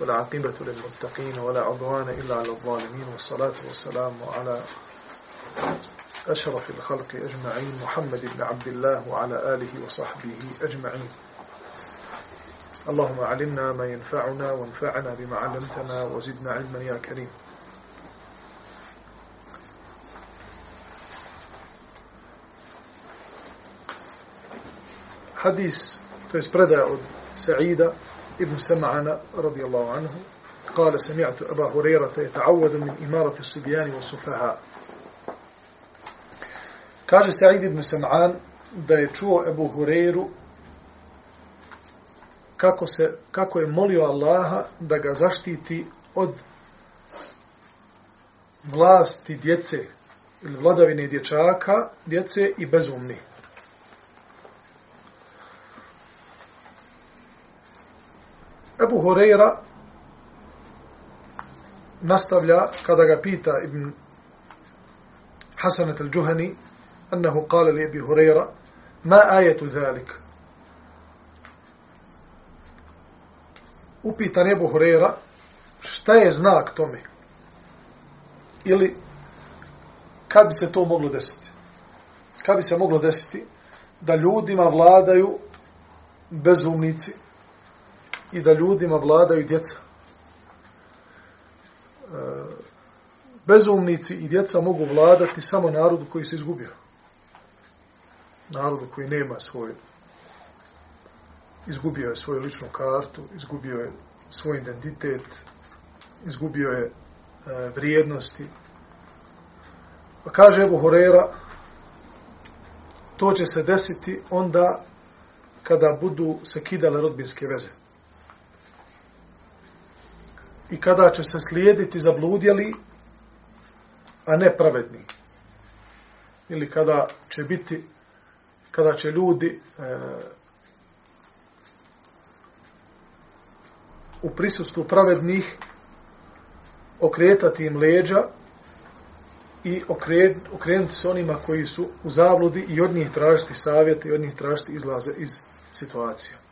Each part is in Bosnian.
والعاقبة للمتقين ولا عضوان إلا على الظالمين. والصلاة والسلام على أشرف الخلق أجمعين محمد بن عبد الله وعلى آله وصحبه أجمعين. اللهم علمنا ما ينفعنا وانفعنا بما علمتنا وزدنا علما يا كريم. حديث تسبرد سعيدة. ابن سمعان رضي الله عنه قال سمعت أبا هريرة يتعوذ من إمارة الصبيان والسفهاء Kaže Sa'id ibn Sam'an da je čuo Ebu Hureyru kako, se, kako je molio Allaha da ga zaštiti od vlasti djece ili vladavine dječaka, djece i bezumni. Ebu Hureyra nastavlja kada ga pita Ibn Hasanat al-Juhani أنه قال لأبي هريرة ما آية ذلك upitan Ebu Hureyra šta je znak tome ili kad bi se to moglo desiti kad bi se moglo desiti da ljudima vladaju bezumnici I da ljudima vladaju djeca e, bezumnici i djeca mogu vladati samo narodu koji se izgubio narodu koji nema svoju izgubio je svoju ličnu kartu, izgubio je svoj identitet, izgubio je e, vrijednosti. Pa kaže Ebu Horera, to će se desiti onda kada budu se kidale rodbinske veze. I kada će se slijediti zabludjeli, a ne pravedni. Ili kada će biti kada će ljudi e, u prisustvu pravednih okretati im leđa i okrenuti se onima koji su u zabludi i od njih tražiti savjete i od njih tražiti izlaze iz situacije.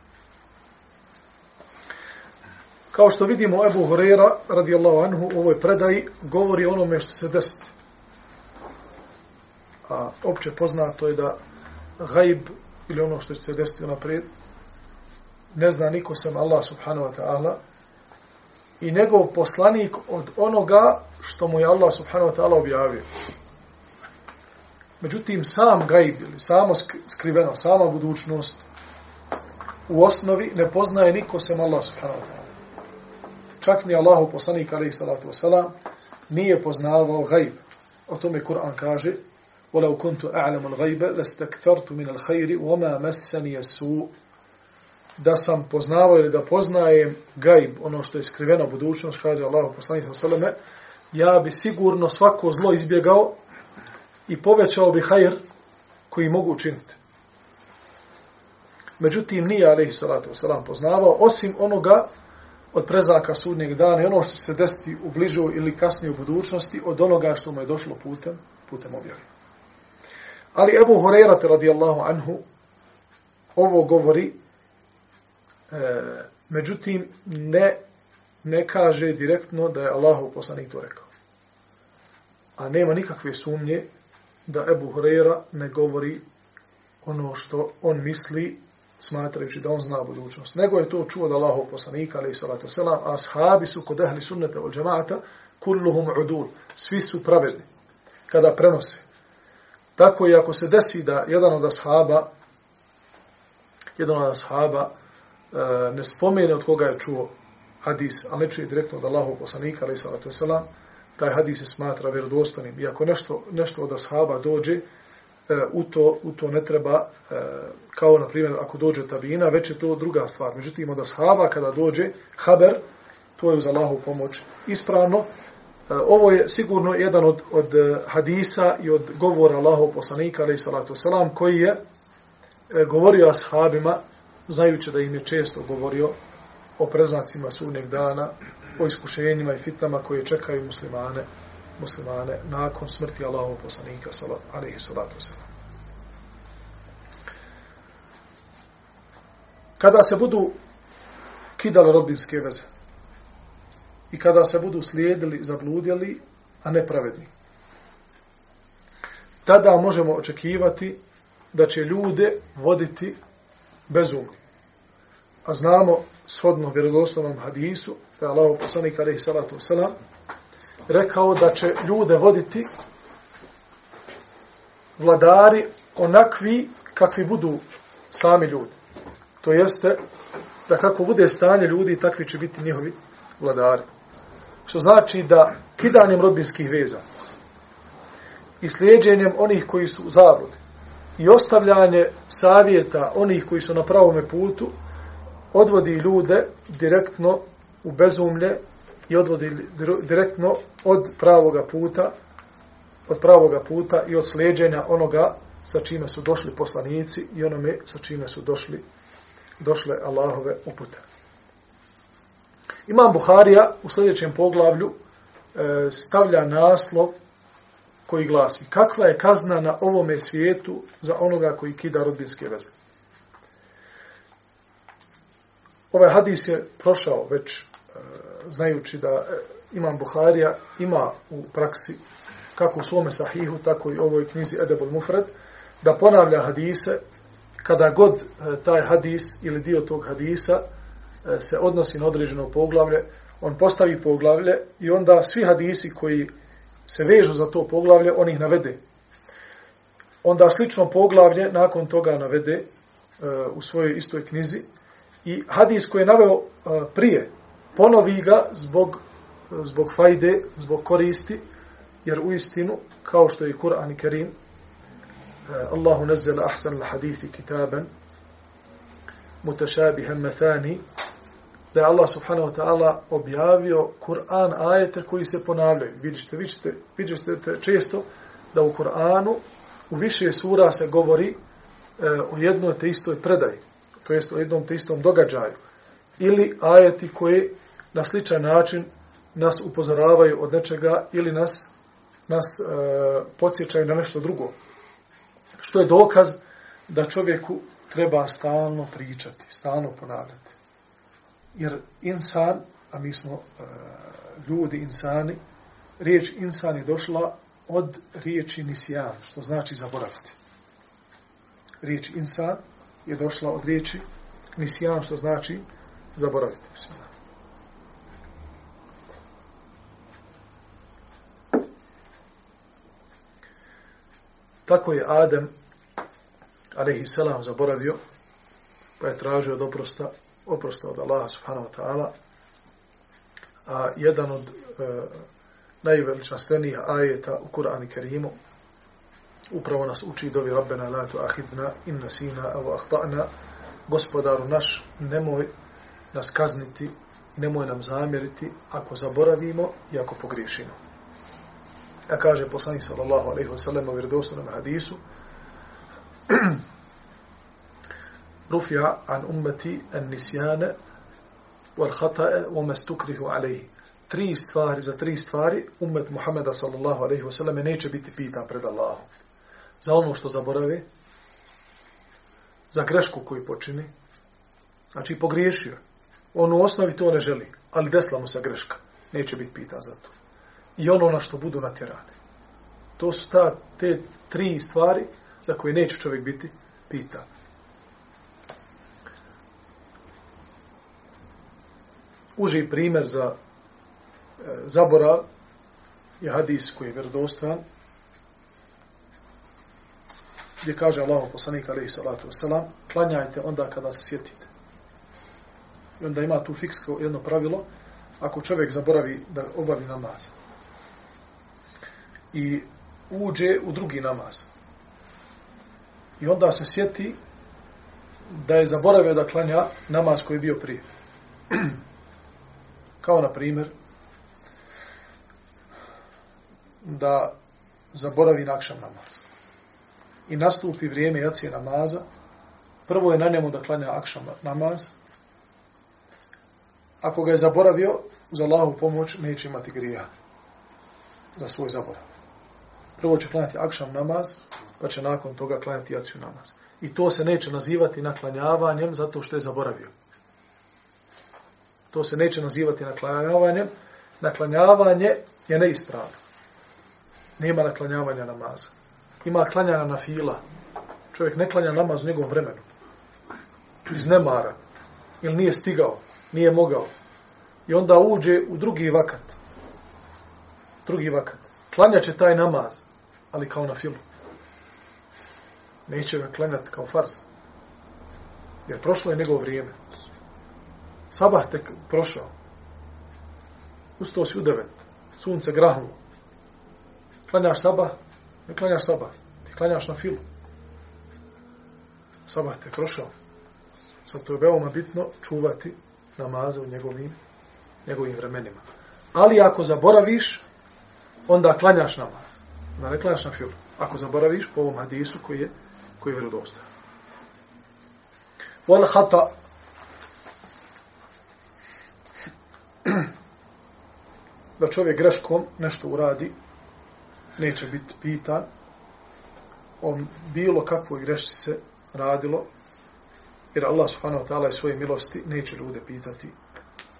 Kao što vidimo, Ebu Horeira, radijallahu anhu, u ovoj predaji, govori onome što se desiti. A opće poznato je da gajb ili ono što će se desiti naprijed, ne zna niko sem Allah subhanahu wa ta'ala i njegov poslanik od onoga što mu je Allah subhanahu wa ta'ala objavio. Međutim, sam gajb ili samo skriveno, sama budućnost u osnovi ne poznaje niko sem Allah subhanahu wa ta'ala. Čak ni Allahu poslanik alaihi salatu wasalam nije poznavao gajb. O tome Kur'an kaže ولو كنت أعلم الغيب لاستكثرت من الخير وما مسني السوء da sam poznavao ili da poznajem gajb, ono što je skriveno budućnost, kaže Allah poslanih sallame, ja bi sigurno svako zlo izbjegao i povećao bi hajr koji mogu učiniti. Međutim, nije alaihi salatu wasalam poznavao, osim onoga od prezaka sudnjeg dana i ono što će se desiti u bližoj ili kasnije u budućnosti od onoga što mu je došlo putem, putem objave. Ali Ebu Hureyra radijallahu anhu ovo govori e, međutim ne ne kaže direktno da je Allahov poslanik to rekao. A nema nikakve sumnje da Ebu Horeira ne govori ono što on misli smatrajući da on zna budućnost. Nego je to čuo da Allahov poslanik, ali i salatu selam, a ashabi su kod ehli sunnete od džemata, kulluhum udul, svi su pravedni kada prenose. Tako i ako se desi da jedan od ashaba jedan od ashaba e, ne spomene od koga je čuo hadis, a ne čuje direktno od Allahov poslanika, ali salatu selam, taj hadis se smatra vjerodostanim. I ako nešto, nešto od ashaba dođe, E, u, to, u to ne treba, e, kao na primjer, ako dođe tabina, već je to druga stvar. Međutim, od ashaba kada dođe haber, to je uz Allahu pomoć ispravno. E, ovo je sigurno jedan od, od hadisa i od govora Allahov poslanika, ali salatu selam, koji je govorio ashabima, znajući da im je često govorio o preznacima sudnjeg dana, o iskušenjima i fitnama koje čekaju muslimane, muslimane nakon smrti Allahovog poslanika, alaihi salatu wasalam. Kada se budu kidale rodbinske veze i kada se budu slijedili, zabludjeli, a nepravedni, tada možemo očekivati da će ljude voditi bezumni. A znamo shodno vjerodoslovnom hadisu, da je Allah poslanik alaihi salatu wasalam, rekao da će ljude voditi vladari onakvi kakvi budu sami ljudi. To jeste da kako bude stanje ljudi, takvi će biti njihovi vladari. Što znači da kidanjem rodbinskih veza i slijedženjem onih koji su u zabludi i ostavljanje savjeta onih koji su na pravome putu odvodi ljude direktno u bezumlje i odvodi direktno od pravoga puta od pravoga puta i od sleđenja onoga sa čime su došli poslanici i onome sa čime su došli došle Allahove upute. Imam Buharija u sljedećem poglavlju e, stavlja naslov koji glasi kakva je kazna na ovome svijetu za onoga koji kida rodbinske veze. Ovaj hadis je prošao već znajući da e, Imam Buharija ima u praksi kako u svome sahihu, tako i u ovoj knjizi Edebul Mufred, da ponavlja hadise kada god e, taj hadis ili dio tog hadisa e, se odnosi na određeno poglavlje, on postavi poglavlje i onda svi hadisi koji se vežu za to poglavlje, on ih navede. Onda slično poglavlje nakon toga navede u svojoj istoj knjizi i hadis koji je naveo prije, ponovi ga zbog, zbog fajde, zbog koristi, jer u istinu, kao što je Kur'an i Kerim, eh, Allahu nazzala ahsan l-hadithi kitaban, mutašabihan metani, da je Allah subhanahu wa ta'ala objavio Kur'an ajete koji se ponavljaju. Vidite, vidite, vidite često da u Kur'anu u više sura se govori e, o jednoj te istoj predaji, to jest o jednom te istom događaju, ili ajeti koje na sličan način nas upozoravaju od nečega ili nas, nas e, podsjećaju na nešto drugo. Što je dokaz da čovjeku treba stalno pričati, stalno ponavljati. Jer insan, a mi smo e, ljudi, insani, riječ insan je došla od riječi nisijan, što znači zaboraviti. Riječ insan je došla od riječi nisijan, što znači zaboraviti. Bismillah. Tako je Adem, alaihi salam, zaboravio, pa je tražio od oprosta, oprosta od Allaha subhanahu wa ta'ala, a jedan od e, najveličanstvenijih ajeta u Kur'anu Kerimu upravo nas uči dovi Rabbena la tu ahidna in nasina avo ahtana gospodaru naš nemoj nas kazniti nemoj nam zamjeriti ako zaboravimo i ako pogriješimo. A kaže poslanik sallallahu alejhi ve sellem u vjerodostojnom hadisu Rufia an ummati an nisjane wal khata' wa stukrihu alayhi. Tri stvari za tri stvari ummet Muhameda sallallahu alejhi ve sellem neće biti pitan pred Allahom. Za ono što zaborave, za grešku koju počini, znači pogriješio. On u osnovi to ne želi, ali desla mu se greška. Neće biti pitan za to i ono na što budu natjerane. To su ta, te tri stvari za koje neće čovjek biti pitan. Uži primjer za e, zaborav je hadis koji je vjerodostojan gdje kaže Allah poslanik alaihi salatu wasalam klanjajte onda kada se sjetite. I onda ima tu fiksko jedno pravilo ako čovjek zaboravi da obavi namaz i uđe u drugi namaz. I onda se sjeti da je zaboravio da klanja namaz koji je bio prije. Kao na primjer, da zaboravi nakšan namaz. I nastupi vrijeme jacije namaza, prvo je na njemu da klanja akšan namaz. Ako ga je zaboravio, za Allahu pomoć neće imati grija za svoj zaborav. Prvo će klanjati akšam namaz, pa će nakon toga klanjati jaciju namaz. I to se neće nazivati naklanjavanjem zato što je zaboravio. To se neće nazivati naklanjavanjem. Naklanjavanje je neispravno. Nema naklanjavanja namaza. Ima klanjana na fila. Čovjek ne klanja namaz u njegovom vremenu. Iz nemara. Ili nije stigao. Nije mogao. I onda uđe u drugi vakat. Drugi vakat. Klanja će taj namaz, ali kao na filu. Neće ga klanjati kao farz. Jer prošlo je njegovo vrijeme. Sabah tek prošao. Ustao si u devet. Sunce grahnulo. Klanjaš sabah? Ne klanjaš sabah. Ti klanjaš na filu. Sabah te prošao. Sad to je veoma bitno čuvati namaze u njegovim, njegovim vremenima. Ali ako zaboraviš, onda klanjaš namaz. Da ne klanjaš na filu. Ako zaboraviš po ovom hadisu koji je, koji je vjerodostan. Wal hata da čovjek greškom nešto uradi, neće biti pitan o bilo kakvoj grešci se radilo, jer Allah subhanahu wa ta'ala i svoje milosti neće ljude pitati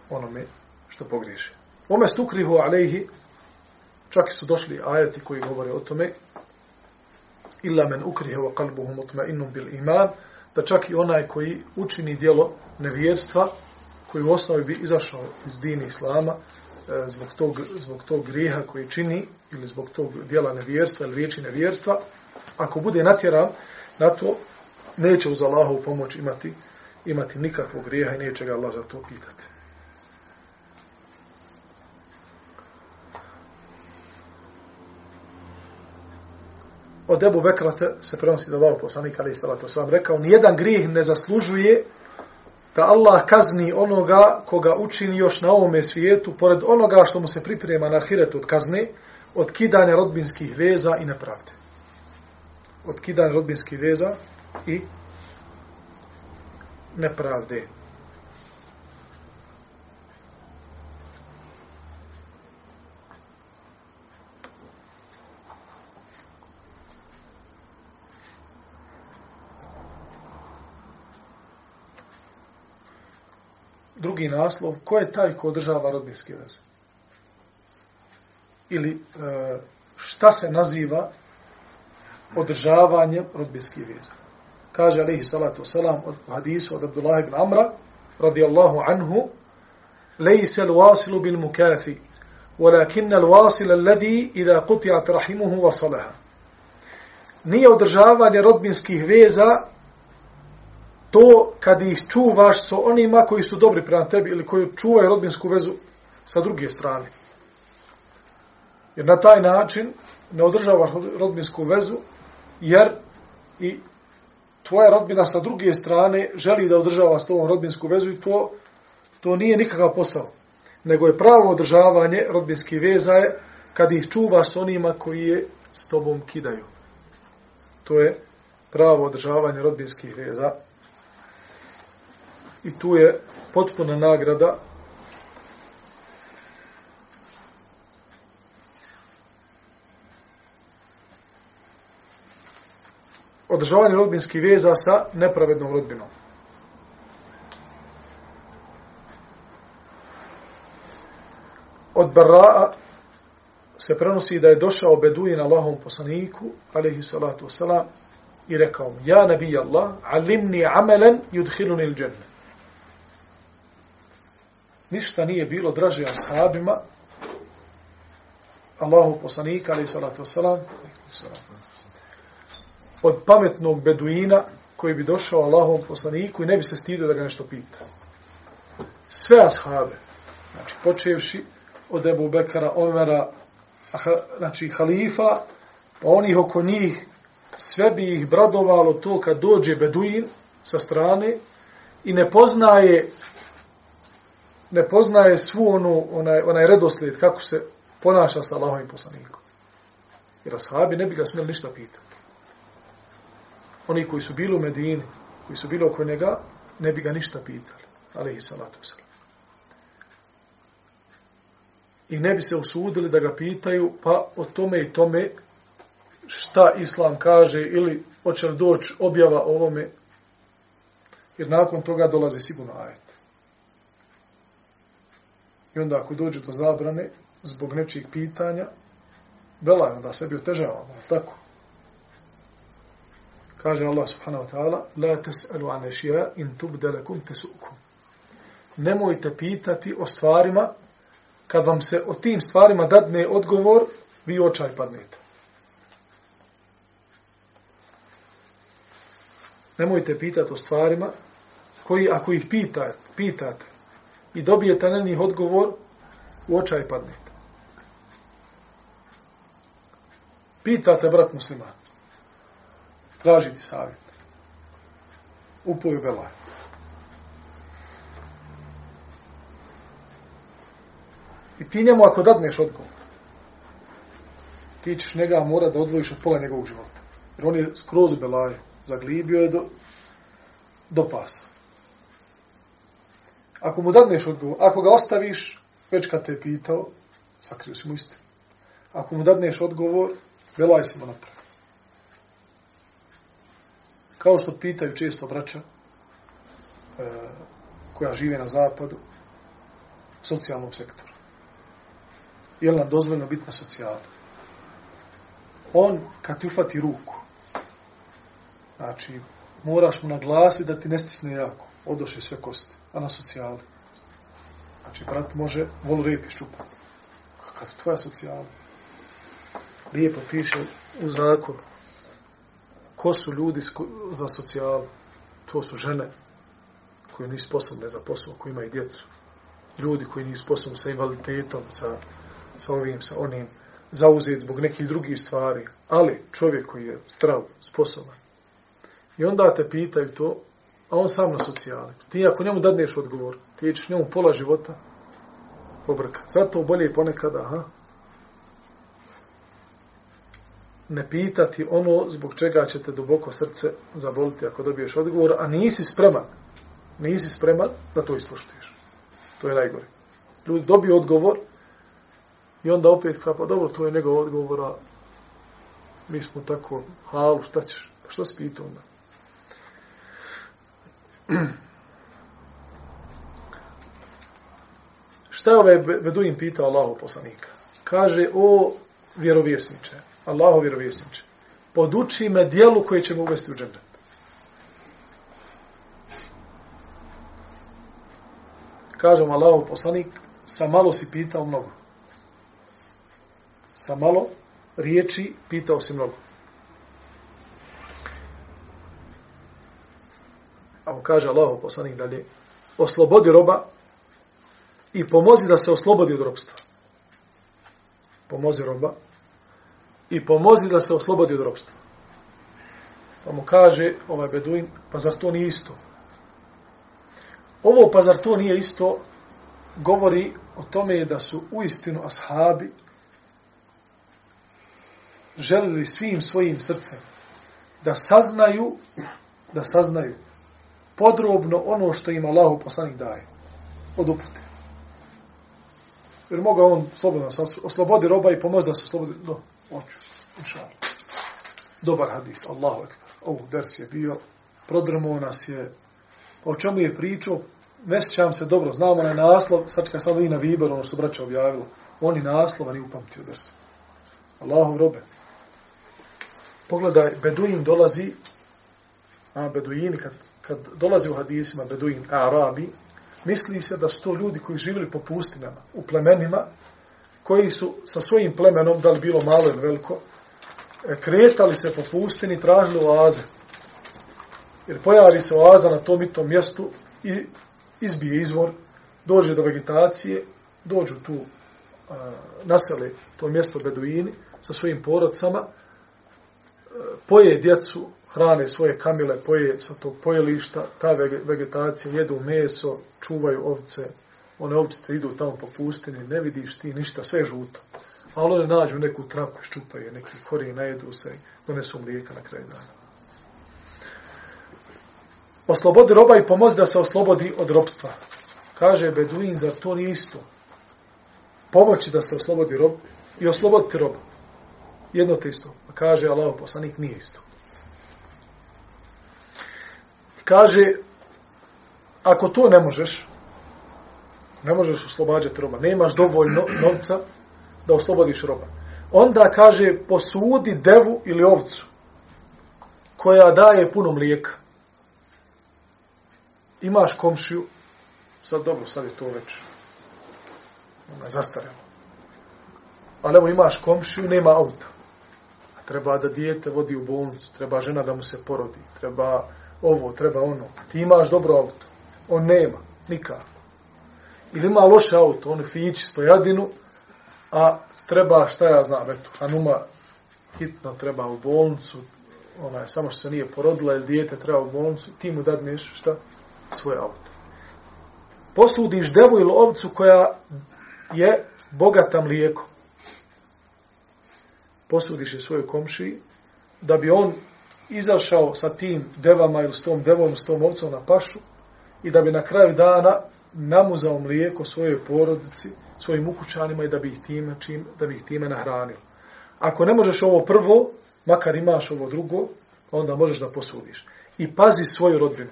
onome što pogriješe. Ome stukrihu alejhi, čak su došli ajati koji govore o tome, illa men ukrihe wa qalbuhu mutma'innun bil iman, da čak i onaj koji učini dijelo nevjerstva, koji u osnovi bi izašao iz dini Islama, e, zbog tog, zbog tog grijeha koji čini, ili zbog tog dijela nevjerstva, ili riječi nevjerstva, ako bude natjeran na to, neće uz Allahovu pomoć imati, imati nikakvog grijeha i neće ga Allah za to pitati. Od Ebu Bekra se prenosi da Allah poslanik ali salatu sam rekao, nijedan grijeh ne zaslužuje da Allah kazni onoga koga učini još na ovome svijetu, pored onoga što mu se priprema na hiretu od kazne, od kidanja rodbinskih veza i nepravde. Od kidanja rodbinskih veza i nepravde. drugi naslov, ko je taj ko održava rodbinske veze? Ili e, šta se naziva održavanjem rodbinskih veza? Kaže alihi salatu wasalam od hadisu od Abdullah ibn Amra, radijallahu anhu, lejse l-wasilu bil mukafi, ولكن الواصل الذي إذا قطعت رحمه وصلها nije održavanje rodbinskih veza to kad ih čuvaš sa onima koji su dobri prema tebi ili koji čuvaju rodbinsku vezu sa druge strane. Jer na taj način ne održavaš rodbinsku vezu jer i tvoja rodbina sa druge strane želi da održava s tobom rodbinsku vezu i to, to nije nikakav posao. Nego je pravo održavanje rodbinskih veza je kad ih čuvaš s onima koji je s tobom kidaju. To je pravo održavanje rodbinskih veza i tu je potpuna nagrada održavanje rodbinskih veza sa nepravednom rodbinom. Od Barra'a se prenosi da je došao Beduin Allahom poslaniku, alaihi salatu wasalam, i rekao mu, ja nabij Allah, alimni amelen yudhiluni il džennet ništa nije bilo draže ashabima Allahu poslanika ali salatu wasalam od pametnog beduina koji bi došao Allahom poslaniku i ne bi se stidio da ga nešto pita. Sve ashabe, znači počevši od Ebu Bekara, Omera, znači halifa, pa onih oko njih, sve bi ih bradovalo to kad dođe beduin sa strane i ne poznaje ne poznaje svu onu, onaj, onaj redoslijed kako se ponaša sa Allahovim poslanikom. Jer ashabi ne bi ga smjeli ništa pitati. Oni koji su bili u Medini, koji su bili oko njega, ne bi ga ništa pitali. Ali i salatu salam. I ne bi se usudili da ga pitaju, pa o tome i tome šta Islam kaže ili hoće li doći objava ovome, jer nakon toga dolaze sigurno ajet. I onda ako dođe do zabrane, zbog nečijeg pitanja, bela je onda sebi otežavamo, tako? Kaže Allah subhanahu wa ta'ala, la tes'alu an ešija in tubdelekum tesukum. Nemojte pitati o stvarima, kad vam se o tim stvarima dadne odgovor, vi očaj padnete. Nemojte pitati o stvarima koji, ako ih pitate, pitate i dobijete na njih odgovor, u očaj padnete. Pitate, brat muslima, tražiti savjet. Upoju belaj. I ti njemu ako dadneš odgovor, ti ćeš njega mora da odvojiš od pola njegovog života. Jer on je skroz u belaju. Zaglibio je do, do pasa. Ako mu dadneš odgovor, ako ga ostaviš, već kad te je pitao, sakrio si mu istinu. Ako mu dadneš odgovor, velaj si mu napravi. Kao što pitaju često braća e, koja žive na zapadu, socijalnom sektoru. Je li nam dozvoljno biti na socijalu? On, kad ti ufati ruku, znači, moraš mu naglasiti da ti ne stisne jako, odoše sve kosti, a na socijali. Znači, brat može vol rep iščupati. Kakav je tvoja socijala? Lijepo piše u zakonu. Ko su ljudi za socijalu? To su žene koje nisu sposobne za posao, koji imaju djecu. Ljudi koji nisu sposobni sa invaliditetom, sa, sa ovim, sa onim, zauzeti zbog nekih drugih stvari. Ali čovjek koji je zdrav, sposoban. I onda te pitaju to, a on sam na socijali. Ti ako njemu dadneš odgovor, ti ćeš njemu pola života pobrkati. Zato bolje ponekada, aha, ne pitati ono zbog čega će te duboko srce zaboliti ako dobiješ odgovor, a nisi spreman, nisi spreman da to ispoštuješ. To je najgore. Ljudi dobiju odgovor i onda opet kao, pa dobro, to je njegov odgovor, a mi smo tako, halu, šta ćeš? Pa što si pitao onda? Šta je ovaj Beduin pitao Allahu poslanika? Kaže, o vjerovjesniče, Allahu vjerovjesniče, poduči me dijelu koje ćemo uvesti u džennet. Kažem Allahu poslanik, sa malo si pitao mnogo. Sa malo riječi pitao si mnogo. A kaže Allahu poslanik dalje, oslobodi roba i pomozi da se oslobodi od robstva. Pomozi roba i pomozi da se oslobodi od robstva. Pa mu kaže ovaj Beduin, pa zar to nije isto? Ovo pa zar to nije isto govori o tome da su u istinu ashabi želili svim svojim srcem da saznaju da saznaju podrobno ono što im Allahu poslanik daje od upute. Jer moga on slobodno oslobodi roba i pomoći da se oslobodi. No, oću. Inšal. Dobar hadis. Allahu ekber. Ovo ders je bio. Prodrmo nas je. Pa o čemu je pričao? Ne sjećam se dobro. Znamo onaj naslov. Sad kad sam i na Viber, ono što braća objavilo. Oni naslova ni upamtio ders. Allahu robe. Pogledaj, Beduin dolazi, a Beduini, kad, kad dolazi u hadisima Beduin, Arabi, misli se da su to ljudi koji živjeli po pustinama, u plemenima, koji su sa svojim plemenom, da li bilo malo ili veliko, e, kretali se po pustini, tražili oaze. Jer pojavi se oaza na tom i tom mjestu i izbije izvor, dođe do vegetacije, dođu tu, nasele to mjesto Beduini sa svojim porodcama, e, poje djecu, hrane svoje kamile, poje sa tog pojelišta, ta vegetacija, jedu meso, čuvaju ovce, one ovčice idu tamo po pustini, ne vidiš ti ništa, sve je žuto. Ali one nađu neku travku, ščupaju neki korijen, najedu se i donesu mlijeka na kraju dana. Oslobodi roba i pomozi da se oslobodi od robstva. Kaže Beduin, zar to nije isto? Pomoći da se oslobodi rob i osloboditi roba. Jedno te isto. Kaže Allah poslanik, nije isto. Kaže, ako to ne možeš, ne možeš oslobađati roba, nemaš dovoljno novca da oslobodiš roba. Onda kaže, posudi devu ili ovcu koja daje puno mlijeka. Imaš komšiju, sad dobro, sad je to već ona je zastarelo. Ali evo imaš komšiju, nema auta. A treba da dijete vodi u bolnicu, treba žena da mu se porodi, treba ovo, treba ono. Ti imaš dobro auto, on nema, nikako. Ili ima loše auto, on fići stojadinu, a treba, šta ja znam, eto, Hanuma hitno treba u bolnicu, ona je samo što se nije porodila, ili dijete treba u bolnicu, ti mu dadneš, šta? Svoje auto. Posudiš devu ili ovcu koja je bogata mlijeko. Posudiš je svojoj komšiji, da bi on izašao sa tim devama ili s tom devom, s tom ovcom na pašu i da bi na kraju dana namuzao mlijeko svojoj porodici, svojim ukućanima i da bi ih time, čim, da bi ih time nahranio. Ako ne možeš ovo prvo, makar imaš ovo drugo, pa onda možeš da posudiš. I pazi svoju rodbinu.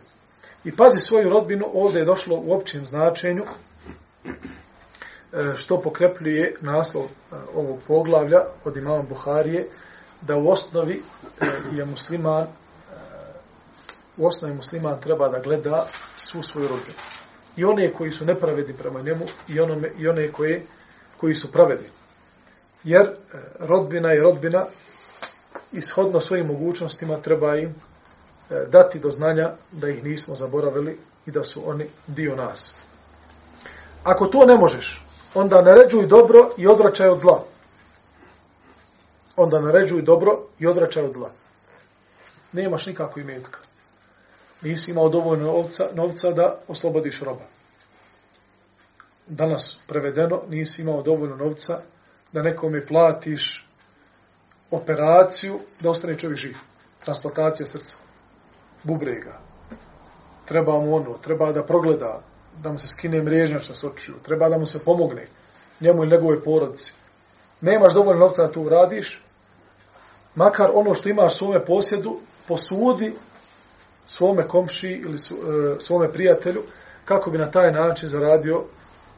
I pazi svoju rodbinu, ovdje je došlo u općem značenju, e, što pokrepljuje naslov e, ovog poglavlja od imama Buharije, da u osnovi e, je musliman, e, u osnovi musliman treba da gleda svu svoju rodinu. i one koji su nepravedni prema njemu i, onome, i one koje, koji su pravedni. Jer e, rodbina je rodbina ishodno svojim mogućnostima treba im dati do znanja da ih nismo zaboravili i da su oni dio nas. Ako to ne možeš, onda naređuj dobro i odvraćaj od zla. Onda naređuj dobro i odračaj od zla. Nemaš nikako imetka nisi imao dovoljno novca, novca da oslobodiš roba. Danas prevedeno, nisi imao dovoljno novca da nekome platiš operaciju da ostane čovjek živ. Transplantacija srca. Bubrega. Treba mu ono, treba da progleda, da mu se skine mrežnjača s očiju, treba da mu se pomogne njemu i njegovoj porodici. Nemaš dovoljno novca da to uradiš, makar ono što imaš svome posjedu, posudi svome komši ili e, svome prijatelju kako bi na taj način zaradio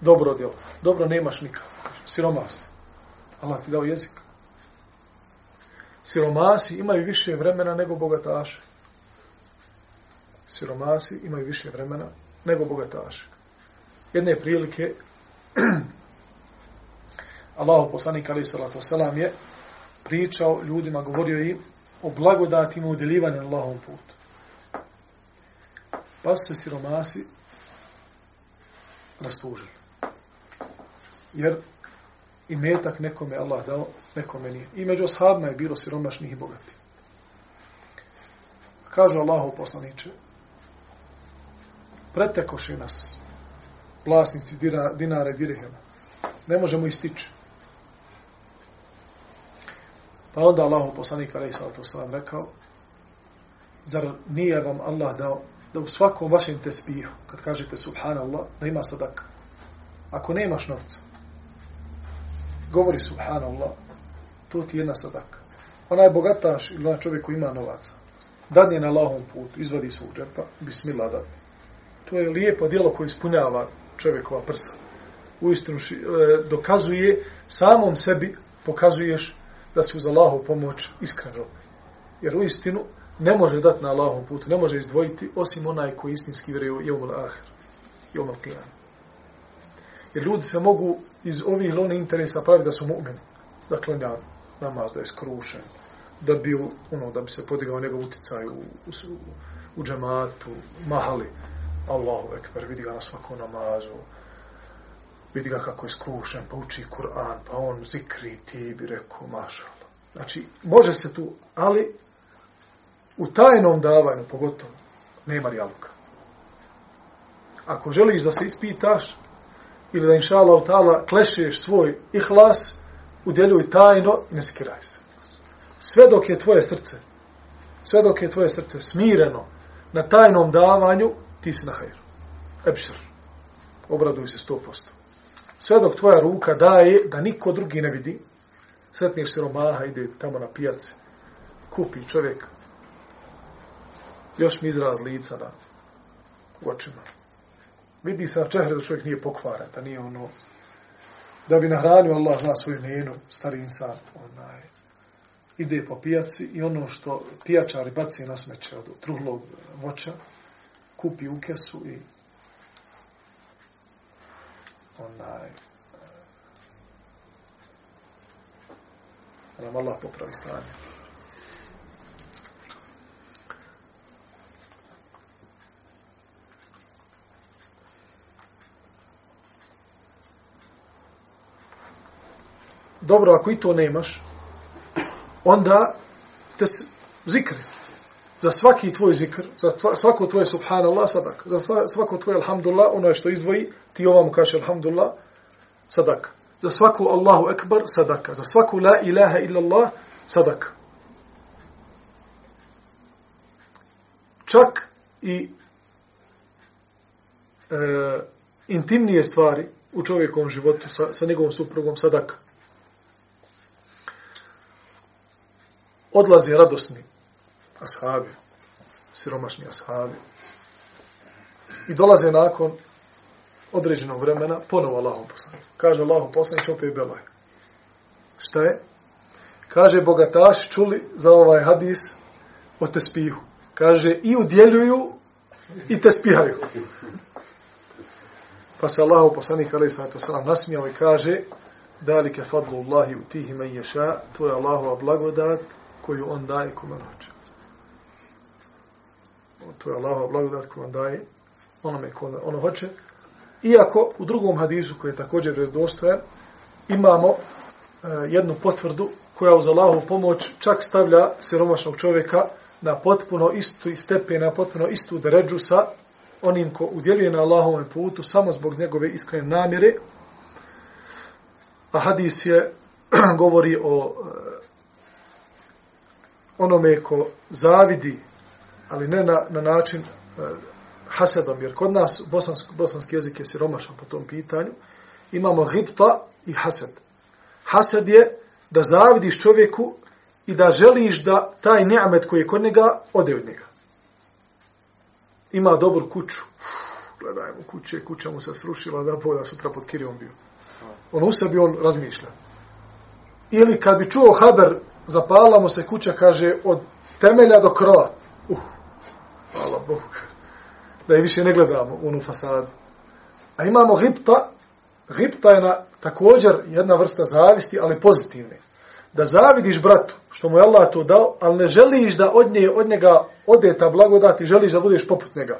dobro djelo. Dobro nemaš nikako. Siromasi. Allah ti dao jezik. Siromasi imaju više vremena nego bogataši. Siromasi imaju više vremena nego bogataši. Jedne prilike Allahu poslanik alaihi salatu wasalam je pričao ljudima, govorio im o blagodatima udjelivanja na Allahovom putu. Pa se siromasi rastužili. Jer i metak nekome Allah dao, nekome nije. I među ashabima je bilo siromašnih i bogatih. Kaže Allahu poslaniče, pretekoši nas vlasnici dinara i dirhema. Ne možemo istići. Pa onda Allahu poslanik alaihi sallatu sallam rekao, zar nije vam Allah dao da u svakom vašem tespihu, kad kažete subhanallah, da ima sadaka. Ako nemaš novca, govori subhanallah, to ti je jedna sadaka. Onaj bogataš ili onaj čovjek koji ima novaca, dadne na lahom putu, izvadi svog džepa, bismillah dadne. To je lijepo djelo koje ispunjava čovjekova prsa. Uistinu e, dokazuje samom sebi, pokazuješ da si uz Allahu pomoć iskreno. Jer u istinu, ne može dati na Allahom putu, ne može izdvojiti osim onaj koji istinski vjeruje u jomul ahir, jomul kijan. Jer ljudi se mogu iz ovih lone interesa praviti da su mu'mini, da klanja namaz, da je skrušen, da bi, ono, da bi se podigao njegov uticaj u, u, u džematu, mahali, Allahu ekber, vidi ga na svakom namazu, vidi ga kako je skrušen, pa uči Kur'an, pa on zikri, ti bi rekao, mašala. Znači, može se tu, ali u tajnom davanju, pogotovo, nema rijaluka. Ako želiš da se ispitaš, ili da inša Allah ta'ala klešeš svoj ihlas, udjeljuj tajno i ne skiraj se. Sve dok je tvoje srce, sve dok je tvoje srce smireno na tajnom davanju, ti si na hajru. Epšer. Obraduj se sto posto. Sve dok tvoja ruka daje da niko drugi ne vidi, sretniš siromaha, ide tamo na pijace, kupi čovjek, još mi izraz lica na očima. Vidi se na čehre da čovjek nije pokvaran, da nije ono, da bi nahranio Allah zna svoju njenu, stari insan, onaj, ide po pijaci i ono što pijačari baci na smeće od truhlog voća, kupi u kesu i onaj e, da nam Allah popravi stanje. Dobro, ako i to nemaš, onda te zikri. Za svaki tvoj zikr, za svako tvoje subhanallah, sadak. Za svako tvoje alhamdulillah, ono je što izdvoji, ti ovam kaže alhamdulillah, sadak. Za svaku Allahu ekbar, sadaka. Za svaku la ilaha illallah, sadaka. Čak i e, intimnije stvari u čovjekovom životu sa, sa njegovom suprugom sadaka. odlazi radosni ashabi, siromašni ashabi. I dolaze nakon određenog vremena ponovo Allahom poslanik. Kaže Allahom poslanik, opet belaj. Šta je? Kaže bogataši čuli za ovaj hadis o tespihu. Kaže i udjeljuju i tespihaju. Pa se Allahu poslanik alaih sallatu sallam nasmijao i kaže dalike fadlu Allahi u tihi men ješa, to je Allahova blagodat koju on daje kome hoće. To je Allahova blagodat koju on daje onome ko ono hoće. Iako u drugom hadisu koji je također vredostojan, imamo e, jednu potvrdu koja uz Allahovu pomoć čak stavlja siromašnog čovjeka na potpuno istu stepen, na potpuno istu deređu sa onim ko udjeluje na Allahovom putu samo zbog njegove iskrene namjere. A hadis je govori o e, onome ko zavidi, ali ne na, na način uh, hasedom, jer kod nas bosanski, bosanski jezik je siromašan po tom pitanju, imamo gipta i hased. Hased je da zavidiš čovjeku i da želiš da taj neamet koji je kod njega ode od njega. Ima dobru kuću. Gledajmo kuće, kuća mu se srušila da boja sutra pod kirijom bio. On u sebi on razmišlja. Ili kad bi čuo haber zapala mu se kuća, kaže, od temelja do krova. Uh, Bogu. Da je više ne gledamo onu fasadu. A imamo hipta, hipta je na, također jedna vrsta zavisti, ali pozitivne. Da zavidiš bratu, što mu je Allah to dao, ali ne želiš da od, nje, od njega ode ta blagodat i želiš da budeš poput njega.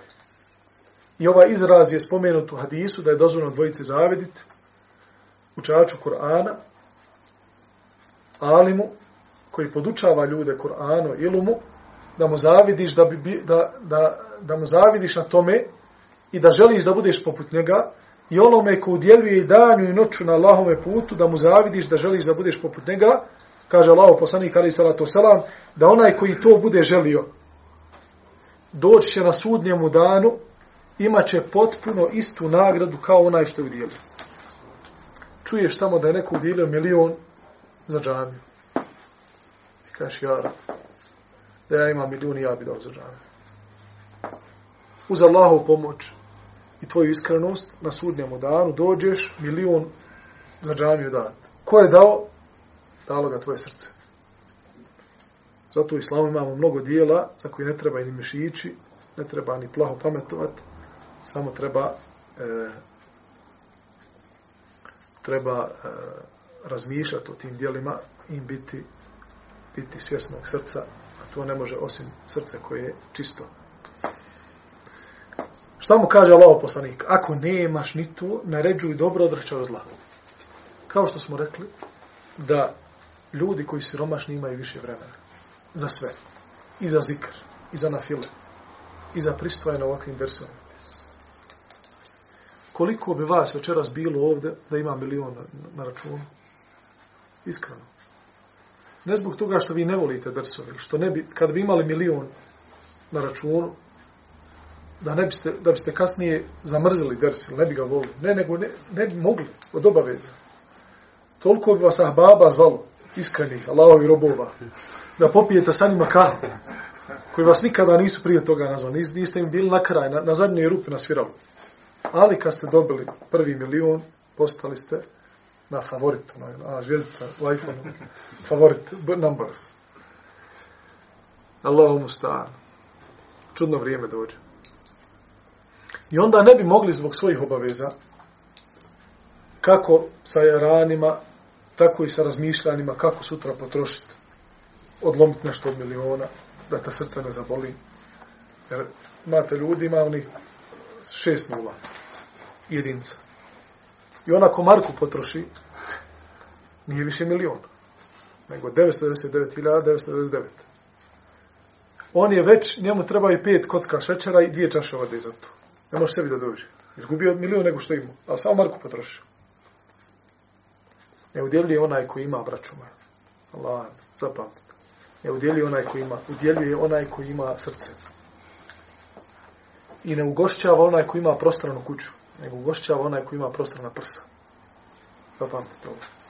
I ovaj izraz je spomenut u hadisu da je dozvoljeno dvojice zaviditi učaču Kur'ana, alimu koji podučava ljude Kur'anu ilumu, da mu zavidiš da, bi, da, da, da mu zavidiš na tome i da želiš da budeš poput njega i onome ko udjeljuje i danju i noću na Allahove putu, da mu zavidiš da želiš da budeš poput njega, kaže Allah poslanik ali salatu salam da onaj koji to bude želio, doći će na sudnjemu danu, imaće potpuno istu nagradu kao onaj što je udjelio. Čuješ tamo da je neko udjelio milion za džamiju kažeš ja da ja imam milijun ja bi dao za džanu. Uz Allahu pomoć i tvoju iskrenost na sudnjemu danu dođeš milijun za džamiju dat. Ko je dao? Dalo ga tvoje srce. Zato u islamu imamo mnogo dijela za koje ne treba ni mišići, ne treba ni plaho pametovati, samo treba e, treba e, razmišljati o tim dijelima i biti biti svjesnog srca, to ne može osim srce koje je čisto. Šta mu kaže Allah poslanik? Ako nemaš ni to, naređuj dobro odrećaj od zla. Kao što smo rekli, da ljudi koji su romašni imaju više vremena. Za sve. I za zikr, i za nafile, i za pristoje na ovakvim versovima. koliko bi vas večeras bilo ovde da ima milion na, na računu? Iskreno. Ne zbog toga što vi ne volite drsove, što ne bi, kad bi imali milion na računu, da ne biste, da biste kasnije zamrzili ders, ne bi ga volili. Ne, nego ne, ne bi mogli od obaveza. Toliko bi vas ahbaba zvalo, iskrenih, Allahovi robova, da popijete sa njima kahu, koji vas nikada nisu prije toga nazvali, niste im bili na kraj, na, na zadnjoj rupi nasvirali. Ali kad ste dobili prvi milion, postali ste na favorit, na, na zvijezdica u iPhone, favorit numbers. Allahu stan. Čudno vrijeme dođe. I onda ne bi mogli zbog svojih obaveza, kako sa ranima, tako i sa razmišljanjima, kako sutra potrošiti, odlomiti nešto od miliona, da ta srca ne zaboli. Jer imate ljudi, ima onih šest nula, jedinca. I ona ko Marku potroši, nije više milion, nego 999.999. On je već, njemu treba i pet kocka šećera i dvije čaše vode za to. Ne može sebi da dođe. Izgubio milion nego što ima. A samo Marku potroši. Ne udjeljuje onaj koji ima, braću moja. Allah, zapamtite. Ne udjeljuje onaj koji ima. Udjeljuje onaj koji ima srce. I ne ugošćava onaj koji ima prostranu kuću. Nego ugošćava onaj koji ima prostrana prsa. Zapamtite ovo.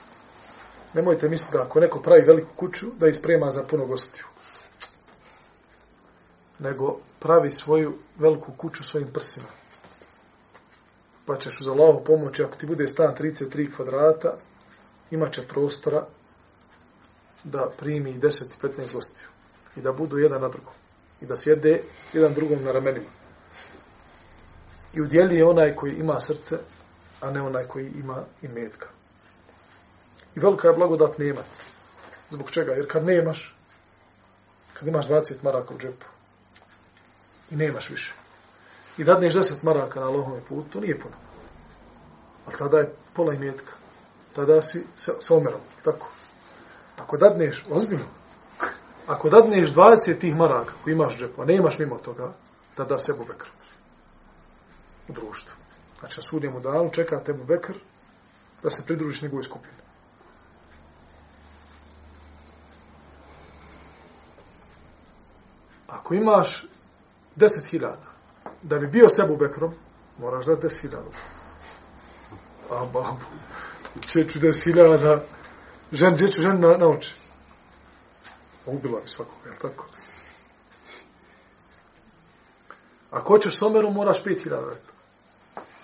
Nemojte misliti da ako neko pravi veliku kuću, da isprema za puno gostiju. Nego pravi svoju veliku kuću svojim prsima. Pa ćeš uz Allahovu pomoći, ako ti bude stan 33 kvadrata, imaće prostora da primi 10 i 15 gostiju. I da budu jedan na drugom. I da sjede jedan drugom na ramenima. I udjeli je onaj koji ima srce, a ne onaj koji ima i metka. I velika je blagodat nemat. Zbog čega? Jer kad nemaš, kad imaš 20 maraka u džepu, i nemaš više, i dadneš 10 maraka na Allahome putu, to nije puno. Ali tada je pola imetka. Tada si sa, sa omerom. Tako. Ako dadneš, ozbiljno, ako dadneš 20 tih maraka koji imaš u džepu, a nemaš mimo toga, tada se Bekr u društvu. Znači, na sudnjemu danu čeka Tebu Bekr da se pridružiš njegovoj skupini. Ako imaš 10.000, da bi bio sebu Bekrom, moraš da 10.000. A babu, čeću 10.000, žen, čeću žen na, na oči. Ubila bi svakog, je tako? Ako hoćeš someru, moraš 5.000.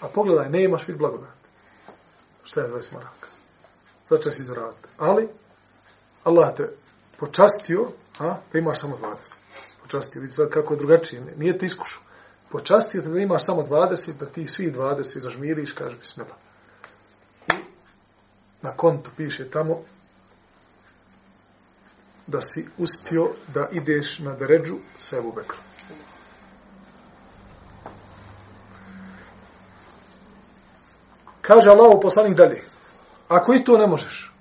A pogledaj, ne imaš pit blagodat. Šta je 20 maraka? Začas iz si. Ali, Allah te počastio, a, da imaš samo 20 počastio, vidi sad kako je drugačije, nije te iskušao. Počastio te da imaš samo 20, pa ti svi 20 zažmiriš, kaže bismila. I na kontu piše tamo da si uspio da ideš na deređu sa Ebu Bekrom. Kaže Allah u poslanih dalje, ako i to ne možeš,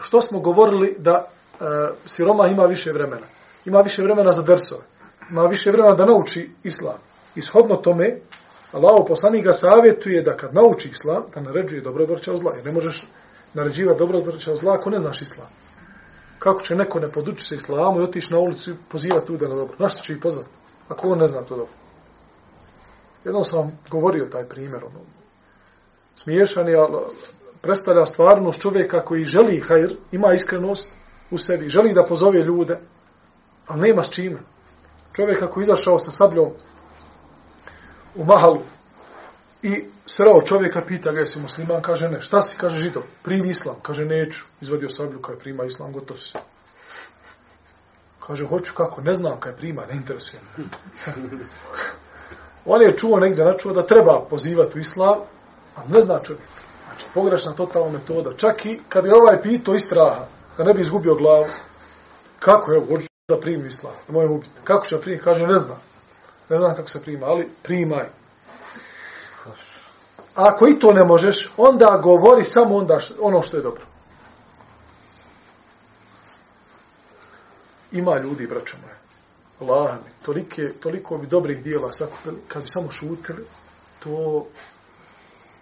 što smo govorili da e, siroma ima više vremena? Ima više vremena za drsove, ima više vremena da nauči islam. Ishodno tome, Allaho poslanik ga savjetuje da kad nauči islam, da naređuje dobro odvrća zla. Jer ne možeš naređivati dobro odvrća zla ako ne znaš islam. Kako će neko ne podući se islamu i otići na ulicu i pozivati ljude na dobro? Našto će ih pozvati? Ako on ne zna to dobro. Jednom sam vam govorio taj primjer. Ono, smiješan je, ali predstavlja stvarnost čovjeka koji želi hajr, ima iskrenost u sebi, želi da pozove ljude, Ali nema s čime. Čovjek ako izašao sa sabljom u mahalu i srao čovjeka, pita ga jesi musliman, kaže ne. Šta si, kaže židov? Primi islam. Kaže neću. Izvadio sablju, kaže prima islam, gotov si. Kaže, hoću kako, ne znam kaj prima, ne interesuje. On je čuo negdje, načuo da treba pozivati u islam, a ne zna čovjek. Znači, pogrešna totalna metoda. Čak i kad je ovaj pito istraha, da ne bi izgubio glavu, kako, je, hoću da primi islam, da mojem ubiti. Kako će primi? Kaže, ne znam. Ne znam kako se prima, ali primaj. A ako i to ne možeš, onda govori samo onda što, ono što je dobro. Ima ljudi, braćo moje. Allah mi, tolike, toliko bi dobrih dijela sakupili, kad bi samo šutili to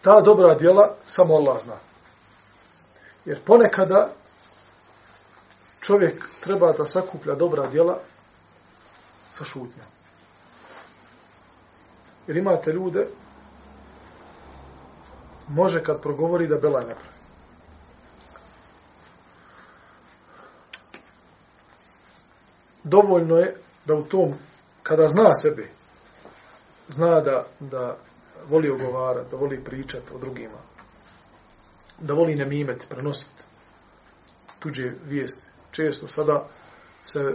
ta dobra djela samo Allah zna. Jer ponekada čovjek treba da sakuplja dobra djela sa šutnjom. Jer imate ljude, može kad progovori da bela ne pravi. Dovoljno je da u tom, kada zna sebe, zna da, da voli ogovarati, da voli pričati o drugima, da voli nemimet, prenositi tuđe vijesti. Često sada se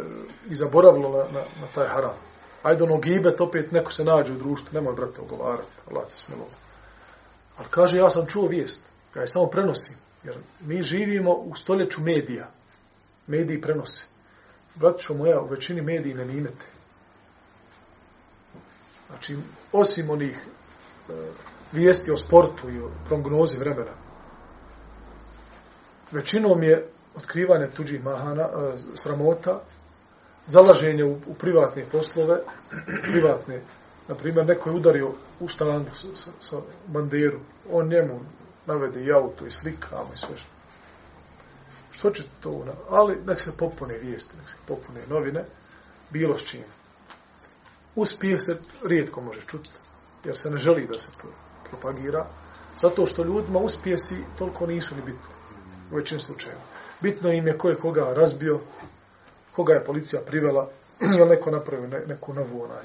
i zaboravilo na, na, na taj haram. Ajde ono gibet, opet neko se nađe u društvu, nemoj brate ogovarati, Allah se smilo. Ali kaže, ja sam čuo vijest, ja je samo prenosim, jer mi živimo u stoljeću medija. Mediji prenose. Bratićo moja, u većini mediji ne nimete. Znači, osim onih e, vijesti o sportu i o prognozi vremena, većinom je otkrivanje tuđih mahana, e, sramota, zalaženje u, u privatne poslove, privatne, na primjer, neko je udario u štandu sa, sa, sa banderu, on njemu navede i auto i slikamo i sve što. Što će to, ali nek se popune vijesti, nek se popune novine, bilo s čim. Uspije se rijetko može čuti, jer se ne želi da se propagira, zato što ljudima uspjesi toliko nisu ni bitni u većim slučaju. Bitno im je ko je koga razbio, koga je policija privela, je neko napravio ne, neku novu onaj,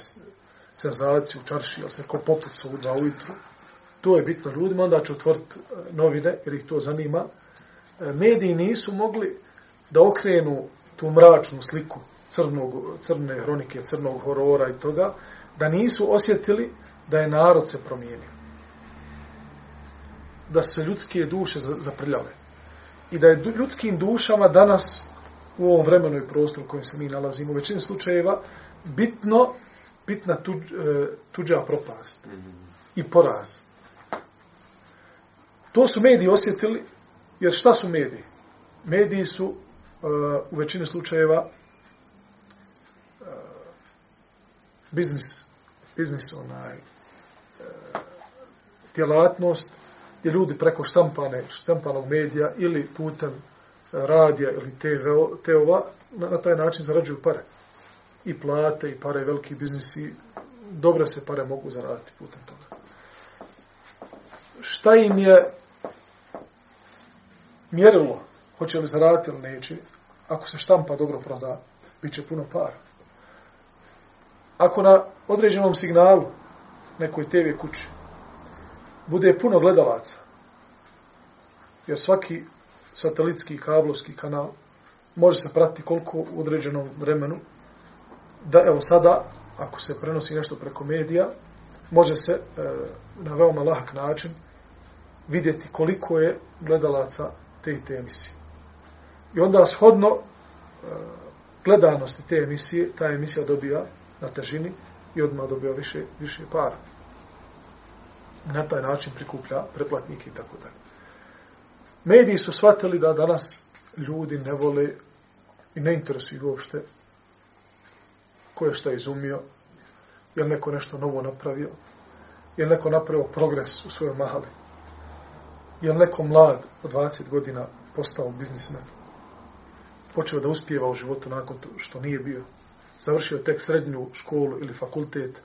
senzaciju u čarši, ili se ko popucu u dva ujutru. To je bitno ljudima, onda će otvoriti e, novine, jer ih to zanima. E, mediji nisu mogli da okrenu tu mračnu sliku crnog, crne hronike, crnog horora i toga, da nisu osjetili da je narod se promijenio. Da se ljudske duše zaprljale. I da je ljudskim dušama danas u ovom vremenu i prostoru u kojem se mi nalazimo, u većini slučajeva, bitno, bitna tuđ, e, tuđa propast mm -hmm. i poraz. To su mediji osjetili, jer šta su mediji? Mediji su uh, u većini slučajeva uh, biznis, biznis onaj, uh, djelatnost gdje ljudi preko štampane, štampanog medija ili putem e, radija ili TV-ova na, na taj način zarađuju pare. I plate, i pare, i veliki biznisi, dobre se pare mogu zaraditi putem toga. Šta im je mjerilo, hoće li zaraditi ili neće, ako se štampa dobro proda, bit će puno para. Ako na određenom signalu nekoj TV kući bude puno gledalaca, jer svaki satelitski kablovski kanal može se pratiti koliko u određenom vremenu, da evo sada, ako se prenosi nešto preko medija, može se e, na veoma lahak način vidjeti koliko je gledalaca te i te emisije. I onda shodno e, gledanosti te emisije, ta emisija dobija na težini i odmah dobija više, više para. Na taj način prikuplja preplatnike i tako dalje. Mediji su shvatili da danas ljudi ne vole i ne interesuju uopšte ko je šta izumio, je li neko nešto novo napravio, je li neko napravio progres u svojoj mahali, je li neko mlad od 20 godina postao biznismen, počeo da uspijeva u životu nakon što nije bio, završio tek srednju školu ili fakultet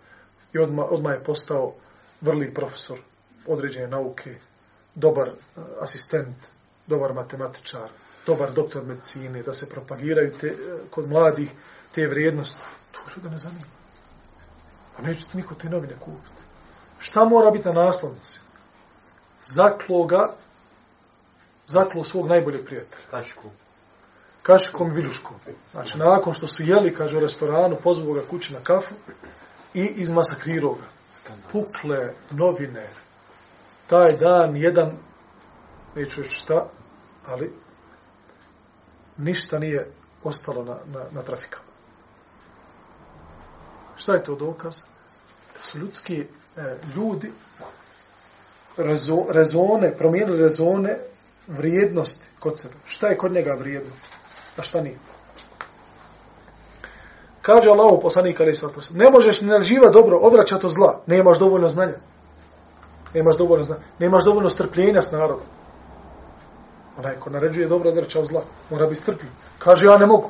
i odmah, odmah je postao vrli profesor određene nauke, dobar uh, asistent, dobar matematičar, dobar doktor medicine, da se propagiraju te, uh, kod mladih te vrijednosti. To da ne zanima. A nećete niko te novine kupiti. Šta mora biti na naslovnici? Zaklo ga, zaklo svog najboljeg prijatelja. Kašku. Kaškom i viljuškom. Znači, nakon što su jeli, kaže u restoranu, pozvao ga kući na kafu i izmasakrirao ga. Pukle novine, taj dan jedan, neću reći šta, ali ništa nije ostalo na, na, na trafikama. Šta je to dokaz? Da su ljudski e, ljudi rezo, rezone, promijenili rezone vrijednosti kod sebe. Šta je kod njega vrijedno? A šta nije? Kaže Allah u poslanika, ne možeš ni nađiva dobro, odvraćati od zla, nemaš dovoljno znanja. Nemaš dovoljno, znanja. nemaš dovoljno strpljenja s narodom. Onaj ko naređuje dobro odvraća od zla, mora biti strpljiv. Kaže, ja ne mogu.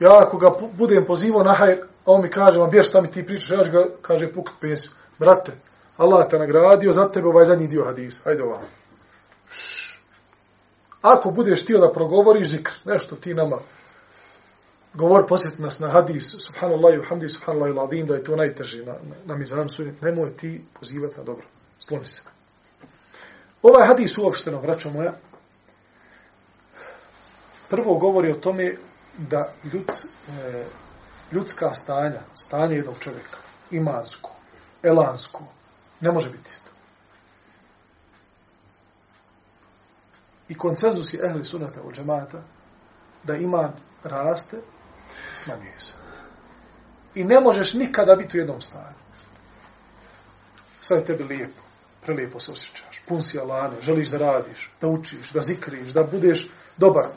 Ja ako ga budem pozivao na hajr, a on mi kaže, ma bješ šta mi ti pričaš, ja ću ga, kaže, pukut pensiju. Brate, Allah te nagradio za tebe ovaj zadnji dio hadisa. Hajde ovam. Ako budeš htio da progovoriš zikr, nešto ti nama govor posjeti nas na hadis, subhanallah i hamdi, subhanallah i ladim, da je to najteže na, na, na. Nemoj ti pozivati na dobro. Sloni se. Ovaj hadis uopšteno, vraćam moja, prvo govori o tome da ljuds, e, ljudska stanja, stanje jednog čovjeka, imansko, elansko, ne može biti isto. I koncenzus je ehli sunata u džemata da iman raste, smanjuje se. I ne možeš nikada biti u jednom stanju. Sad je tebi lijepo, prelijepo se osjećaš, pun si alane, želiš da radiš, da učiš, da zikriš, da budeš dobar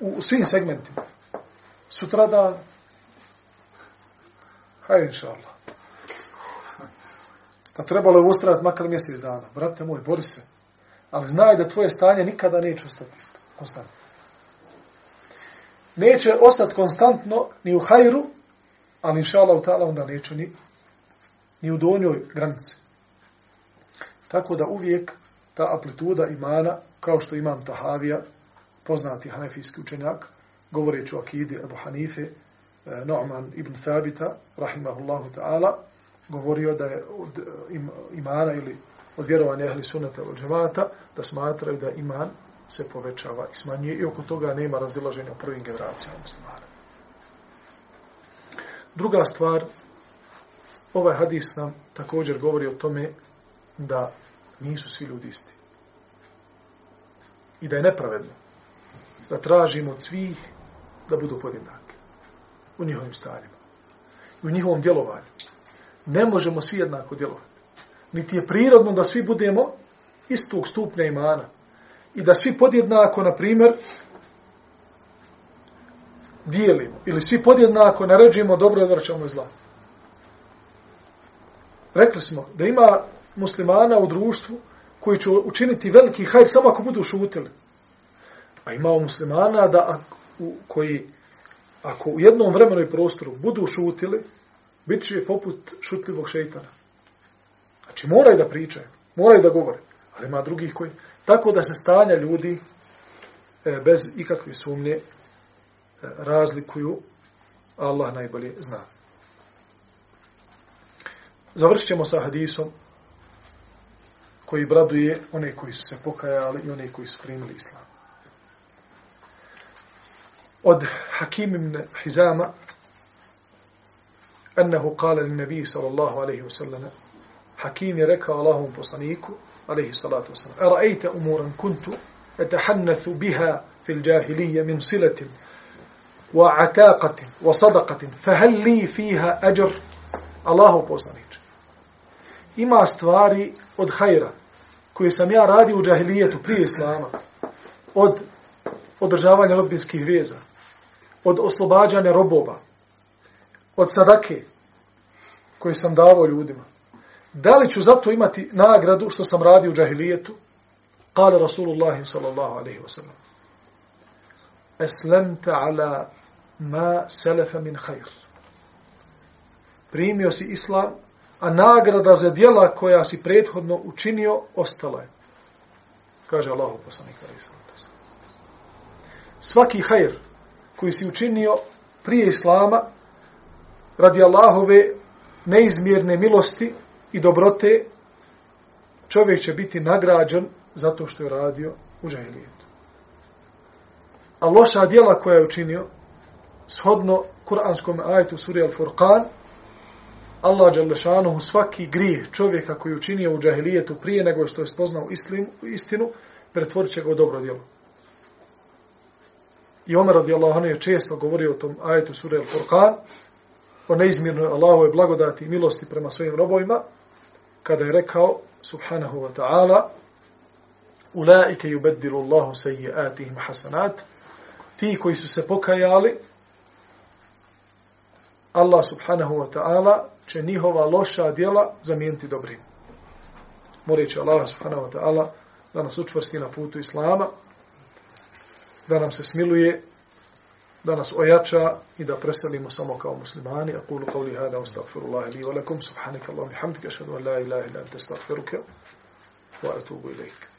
u svim segmentima. Sutra da, hajde inša Allah. Da trebalo je ustrajati makar mjesec dana. Brate moj, bori se. Ali znaj da tvoje stanje nikada neće ostati isto. Konstantno. Neće ostati konstantno ni u hajru, ali inša Allah ta'ala onda neće ni, ni u donjoj granici. Tako da uvijek ta amplituda imana, kao što imam Tahavija, poznati hanefijski učenjak, govoreći o akidi Ebu Hanife, No'man Nu'man ibn Thabita, rahimahullahu ta'ala, govorio da je od e, imana ili od vjerovanja ehli sunnata od džemata, da smatraju da iman se povećava i smanjuje i oko toga nema razilaženja u prvim generacijama muslimana. Druga stvar, ovaj hadis nam također govori o tome da nisu svi ljudi isti. I da je nepravedno da tražimo od svih da budu podjednaki u njihovim stanjima u njihovom djelovanju. Ne možemo svi jednako djelovati. Niti je prirodno da svi budemo istog stupnja imana. I da svi podjednako, na primjer, dijelimo. Ili svi podjednako naređujemo dobro i odvraćamo zla. Rekli smo da ima muslimana u društvu koji će učiniti veliki hajr samo ako budu šutili. A ima muslimana da, u, koji ako u jednom vremenu i prostoru budu šutili, bit će poput šutljivog šeitana. Znači moraju da pričaju, moraju da govore, ali ima drugih koji... Tako da se stanja ljudi e, bez ikakve sumnje e, razlikuju, Allah najbolje zna. Završit ćemo sa hadisom koji braduje one koji su se pokajali i one koji su primili islam. Od Hakim ibn Hizama أنه قال للنبي صلى الله عليه وسلم حكيم يركى الله بصنيك عليه الصلاة والسلام أرأيت أمورا كنت أتحنث بها في الجاهلية من صلة وعتاقة وصدقة فهل لي فيها أجر الله بصنيك إما استواري od hajra koje sam ja radio u džahilijetu prije islama od održavanja rodbinskih veza od oslobađanja robova od sadake koje sam davao ljudima. Da li ću zato imati nagradu što sam radio u džahilijetu? Kale Rasulullah sallallahu alaihi wa sallam. Eslemta ala ma selefa min hajr. Primio si islam, a nagrada za dijela koja si prethodno učinio, ostala je. Kaže Allah poslanik alaihi sallam. Svaki hajr koji si učinio prije islama, radi Allahove neizmjerne milosti i dobrote, čovjek će biti nagrađen zato što je radio u džahilijetu. A loša dijela koja je učinio, shodno kuranskom ajetu suri Al-Furqan, Allah Đalešanuhu svaki grijeh čovjeka koji je učinio u džahilijetu prije nego što je spoznao islim, istinu, pretvorit će ga u dobro djelo. I Omer radijallahu anhu je često govorio o tom ajetu sura Al-Furqan, o neizmjernoj Allahove blagodati i milosti prema svojim robovima, kada je rekao, subhanahu wa ta'ala, ulaike yubeddilu Allahu sayyi'atihim hasanat, ti koji su se pokajali, Allah subhanahu wa ta'ala će njihova loša djela zamijeniti dobrim. moreći Allah subhanahu wa ta'ala da nas učvrsti na putu Islama, da nam se smiluje, da nas ojača i da preselimo samo kao muslimani. A kulu qavli hada, astagfirullahi li wa lakum, subhanika Allahum i hamdika, šadu an la ilaha ila anta astagfiruka, wa atubu ilaika.